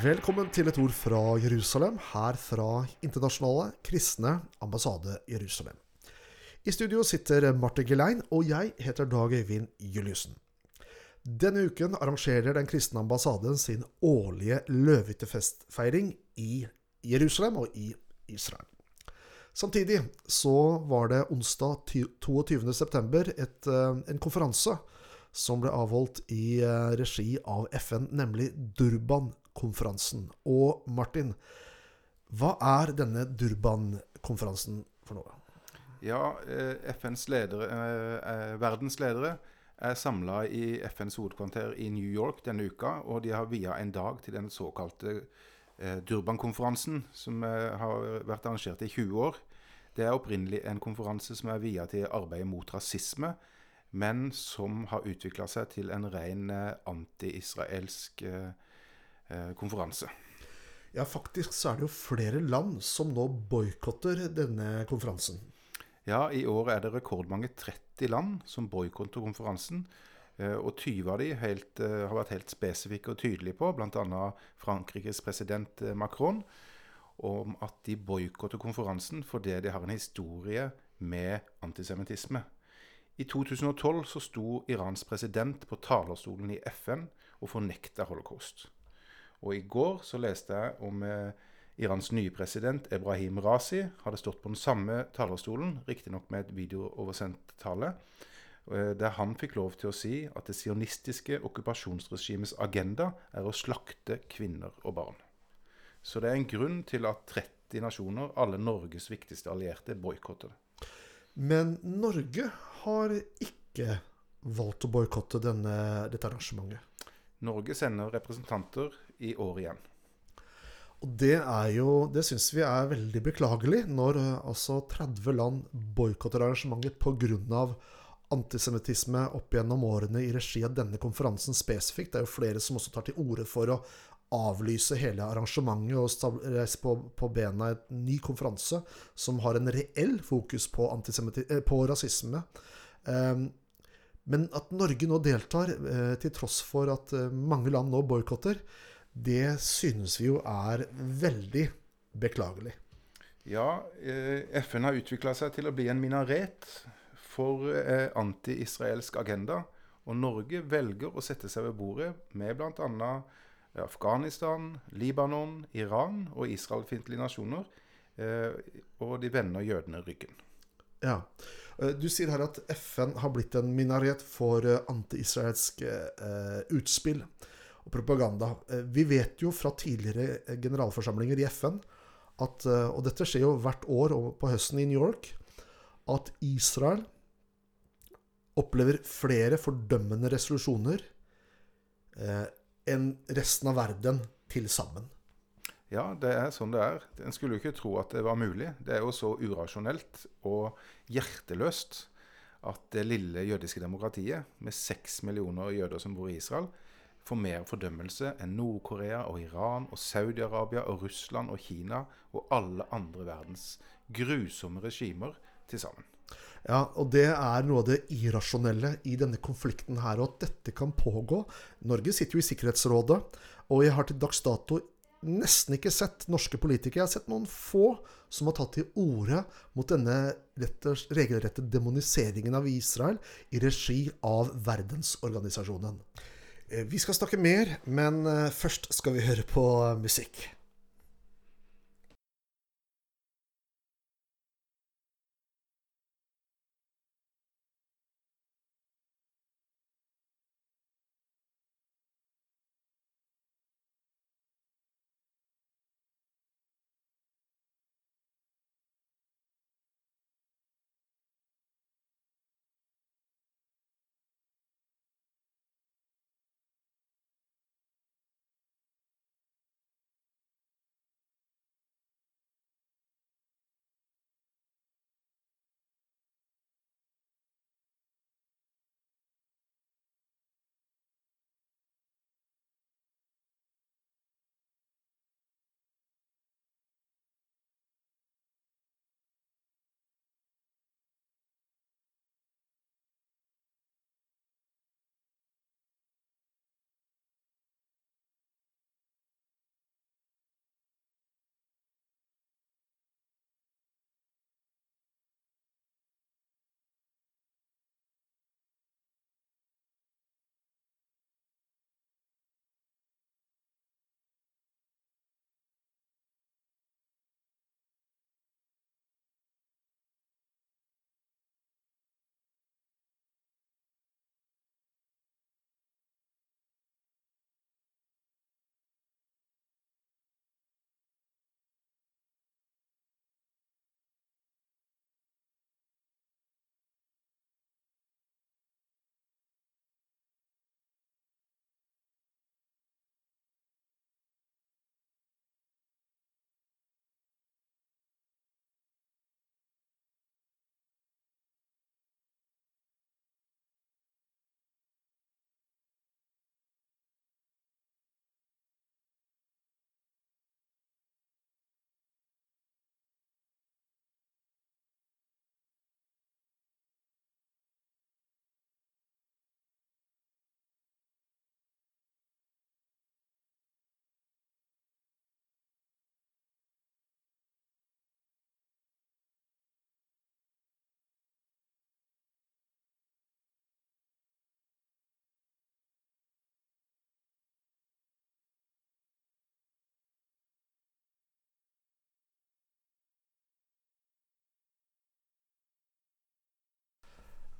Velkommen til et ord fra Jerusalem, her fra Internasjonale kristne ambassade Jerusalem. I studio sitter Marte Gelein, og jeg heter Dag Øyvind Juliussen. Denne uken arrangerer Den kristne ambassaden sin årlige løvehyttefestfeiring i Jerusalem og i Israel. Samtidig så var det onsdag 22.9. en konferanse som ble avholdt i eh, regi av FN, nemlig Durban-konferansen. Og Martin, hva er denne Durban-konferansen for noe? Ja, eh, FNs ledere, eh, verdens ledere er samla i FNs hovedkvarter i New York denne uka, og de har via en dag til den såkalte Durban-konferansen, som har vært arrangert i 20 år. Det er opprinnelig en konferanse som er via til arbeidet mot rasisme, men som har utvikla seg til en ren eh, anti-israelsk konferanse eh, konferanse. Ja, faktisk så er det jo flere land som nå boikotter denne konferansen. Ja, i år er det rekordmange 30 land som boikotter konferansen. Og 20 av de helt, har vært helt spesifikke og tydelige på, bl.a. Frankrikes president Macron, om at de boikotter konferansen fordi de har en historie med antisemittisme. I 2012 så sto Irans president på talerstolen i FN og fornekta holocaust. Og i går så leste jeg om eh, Irans nye president Ebrahim Razi hadde stått på den samme talerstolen, riktignok med et videooversendt tale, eh, der han fikk lov til å si at det sionistiske okkupasjonsregimets agenda er å slakte kvinner og barn. Så det er en grunn til at 30 nasjoner, alle Norges viktigste allierte, boikotter det. Men Norge har ikke valgt å boikotte dette arrangementet. Norge sender representanter i år igjen. Og Det er jo, det syns vi er veldig beklagelig, når altså 30 land boikotter arrangementet pga. antisemittisme opp gjennom årene i regi av denne konferansen spesifikt. Det er jo flere som også tar til orde for å avlyse hele arrangementet og reise på, på bena et ny konferanse som har en reell fokus på, eh, på rasisme. Um, men at Norge nå deltar, eh, til tross for at eh, mange land nå boikotter, det synes vi jo er veldig beklagelig. Ja, FN har utvikla seg til å bli en minaret for anti-israelsk agenda. Og Norge velger å sette seg ved bordet med bl.a. Afghanistan, Libanon, Iran og israelfiendtlige nasjoner. Eh, og de vender jødene ryggen. Ja. Eh, du sier her at FN har blitt en minaret for eh, anti-israelske utspill og propaganda. Vi vet jo fra tidligere generalforsamlinger i FN at, og dette skjer jo hvert år på høsten i New York, at Israel opplever flere fordømmende resolusjoner enn resten av verden til sammen. Ja, det er sånn det er. En skulle jo ikke tro at det var mulig. Det er jo så urasjonelt og hjerteløst at det lille jødiske demokratiet, med seks millioner jøder som bor i Israel, får mer fordømmelse enn Nord-Korea og Iran og Saudi-Arabia og Russland og Kina og alle andre verdens grusomme regimer til sammen. Ja, og det er noe av det irrasjonelle i denne konflikten her, og at dette kan pågå. Norge sitter jo i Sikkerhetsrådet, og jeg har til dags dato nesten ikke sett norske politikere. Jeg har sett noen få som har tatt til orde mot denne regelrette demoniseringen av Israel i regi av verdensorganisasjonen. Eh, vi skal snakke mer, men eh, først skal vi høre på musikk.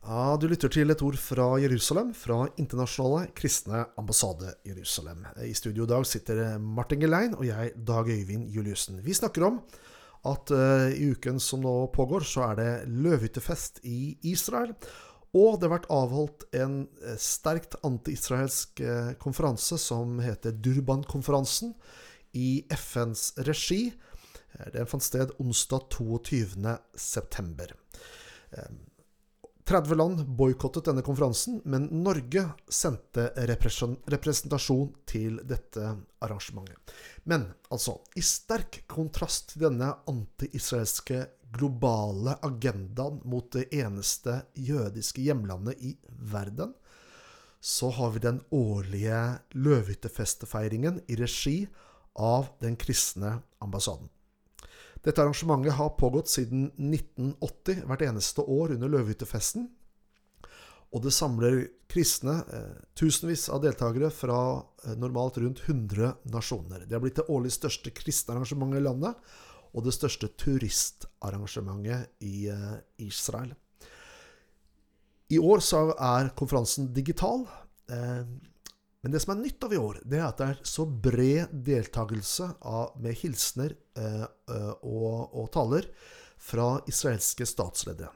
Ja, Du lytter til et ord fra Jerusalem, fra Internasjonale kristne ambassade Jerusalem. I studio i dag sitter Martin Gelein og jeg, Dag Øyvind Juliussen. Vi snakker om at uh, i uken som nå pågår, så er det løvhyttefest i Israel. Og det har vært avholdt en uh, sterkt anti-israelsk uh, konferanse som heter Durban-konferansen, i FNs regi. Den fant sted onsdag 22.9. 30 land boikottet denne konferansen, men Norge sendte representasjon til dette arrangementet. Men altså, i sterk kontrast til denne anti-israelske globale agendaen mot det eneste jødiske hjemlandet i verden, så har vi den årlige løvhyttefestefeiringen i regi av den kristne ambassaden. Dette arrangementet har pågått siden 1980, hvert eneste år under Løvehyttefesten. Og det samler kristne, eh, tusenvis av deltakere fra eh, normalt rundt 100 nasjoner. Det har blitt det årlig største kristne arrangementet i landet, og det største turistarrangementet i eh, Israel. I år er konferansen digital. Men det som er nytt av i år, det er at det er så bred deltakelse av, med hilsener eh, eh, og, og, taler fra israelske statsledere.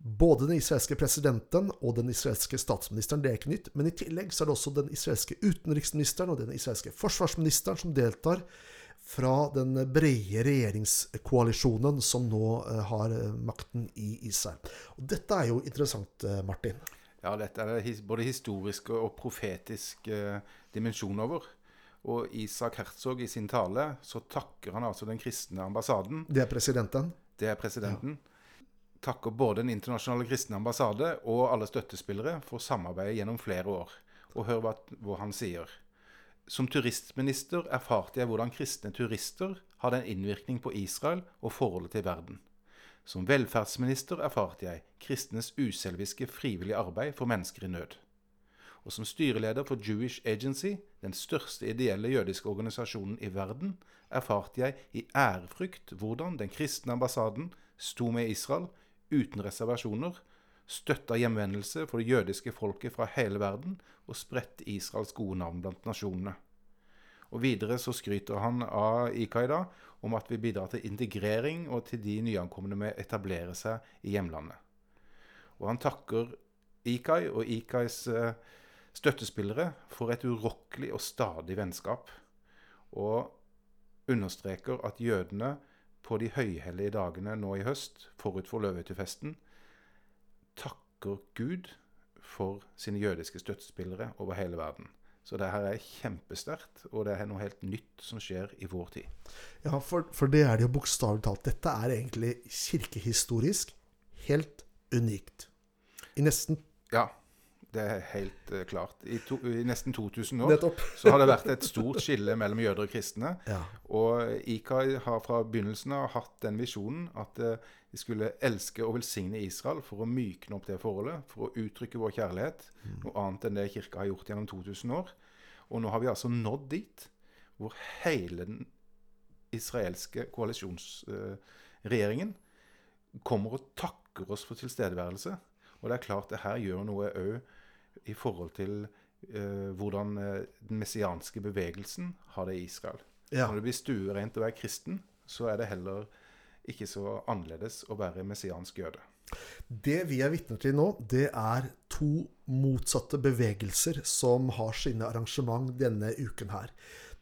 Både den israelske presidenten og den israelske statsministeren, det er ikke nytt. Men i tillegg så er det også den israelske utenriksministeren og den israelske forsvarsministeren som deltar fra den brede regjeringskoalisjonen som nå eh, har eh, makten i Israel. Og dette er jo interessant, Martin. Ja, dette er det både historiske og profetiske eh, dimensjon over. Og Isak Herzog i sin tale så takker han altså den kristne ambassaden. Det er presidenten? Det er presidenten. Ja. Takker både Den internasjonale kristne ambassade og alle støttespillere for samarbeidet gjennom flere år. Og hør hva, hva han sier. Som turistminister erfarte jeg hvordan kristne turister hadde en innvirkning på Israel og forholdet til verden. Som velferdsminister erfarte jeg kristnes uselviske frivillige arbeid for mennesker i nød. Og som styreleder for Jewish Agency, den største ideelle jødiske organisasjonen i verden, erfarte jeg i ærefrykt hvordan den kristne ambassaden sto med Israel uten reservasjoner, støtta hjemvendelse for det jødiske folket fra hele verden og spredte Israels gode navn blant nasjonene. Og Videre så skryter han av IKAI da om at vi bidrar til integrering og til de nyankomne med å etablere seg i hjemlandet. Og han takker IKAI og IKAIs eh, støttespillere for et urokkelig og stadig vennskap. Og understreker at jødene på de høyhellige dagene nå i høst, forut for løvehyttefesten, takker Gud for sine jødiske støttespillere over hele verden. Så det her er kjempesterkt, og det er noe helt nytt som skjer i vår tid. Ja, for, for det er det jo bokstavelig talt. Dette er egentlig kirkehistorisk helt unikt. I nesten Ja, det er helt uh, klart. I, to, I, nesten 2000 år så har det vært et stort skille mellom jøder og kristne. Ja. Og IKAI har fra begynnelsen av hatt den visjonen at uh, vi skulle elske og velsigne Israel for å mykne opp det forholdet, for å uttrykke vår kjærlighet. Mm. Noe annet enn det kirka har gjort gjennom 2000 år. Og nå har vi altså nådd dit hvor hele den israelske koalisjonsregjeringen uh, kommer og takker oss for tilstedeværelse. Og det er klart det her gjør noe òg i forhold til uh, hvordan uh, den messianske bevegelsen har det i Israel. Ja. Når det blir stuereint å være kristen, så er det heller ikke så annerledes å være messiansk jøde. Det vi er vitner til nå, det er to motsatte bevegelser som har sine arrangement denne uken her.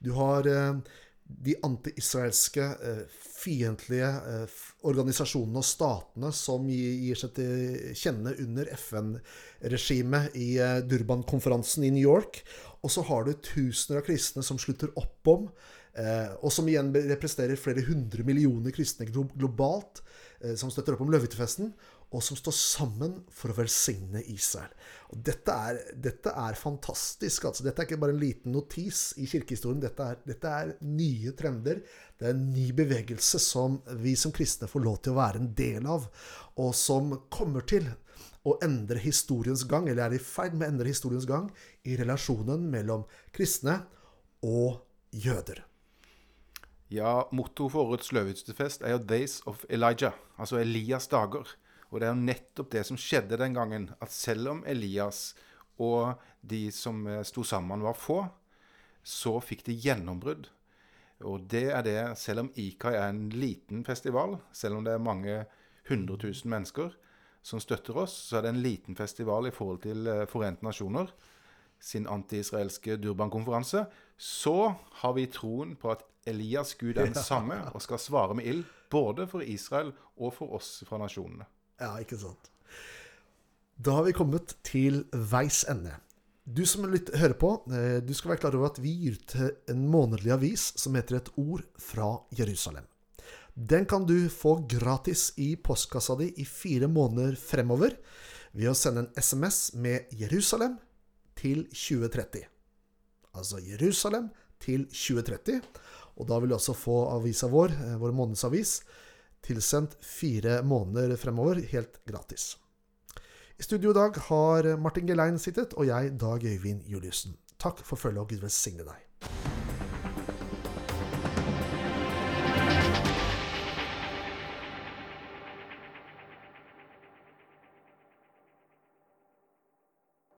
Du har eh, de anti-israelske, eh, fiendtlige eh, organisasjonene og statene som gir seg til kjenne under FN-regimet i eh, Durban-konferansen i New York. Og så har du tusener av kristne som slutter opp om og som igjen representerer flere hundre millioner kristne globalt, som støtter opp om løvehyttefesten, og som står sammen for å velsigne Israel. Og dette er, dette er fantastisk. altså Dette er ikke bare en liten notis i kirkehistorien. Dette er, dette er nye trender. Det er en ny bevegelse som vi som kristne får lov til å være en del av, og som kommer til å endre historiens gang, eller er i ferd med å endre historiens gang, i relasjonen mellom kristne og jøder. Ja, mottoet for årets løvhyttefest er jo 'Days of Elijah', altså Elias dager. Og det er jo nettopp det som skjedde den gangen. At selv om Elias og de som eh, sto sammen, var få, så fikk de gjennombrudd. Og det er det, selv om IKAI er en liten festival, selv om det er mange hundre tusen mennesker som støtter oss, så er det en liten festival i forhold til eh, Forente nasjoner sin anti-israelske Durban-konferanse, så har vi troen på at Elias Gud er den samme og skal svare med ild, både for Israel og for oss fra nasjonene. Ja, ikke sant. Da har vi kommet til veis ende. Du som lytter, hører på, eh, du skal være klar over at vi gir til en månedlig avis som heter Et ord fra Jerusalem. Den kan du få gratis i postkassa di i fire måneder fremover ved å sende en SMS med Jerusalem til 2030. Altså Jerusalem til 2030. Og da vil du også få avisa vår, eh, vår månedsavis, tilsendt fire måneder fremover, helt gratis. I studio i dag har Martin Gelein sittet, og jeg, Dag Øyvind Juliussen. Takk for følget, og Gud velsigne deg.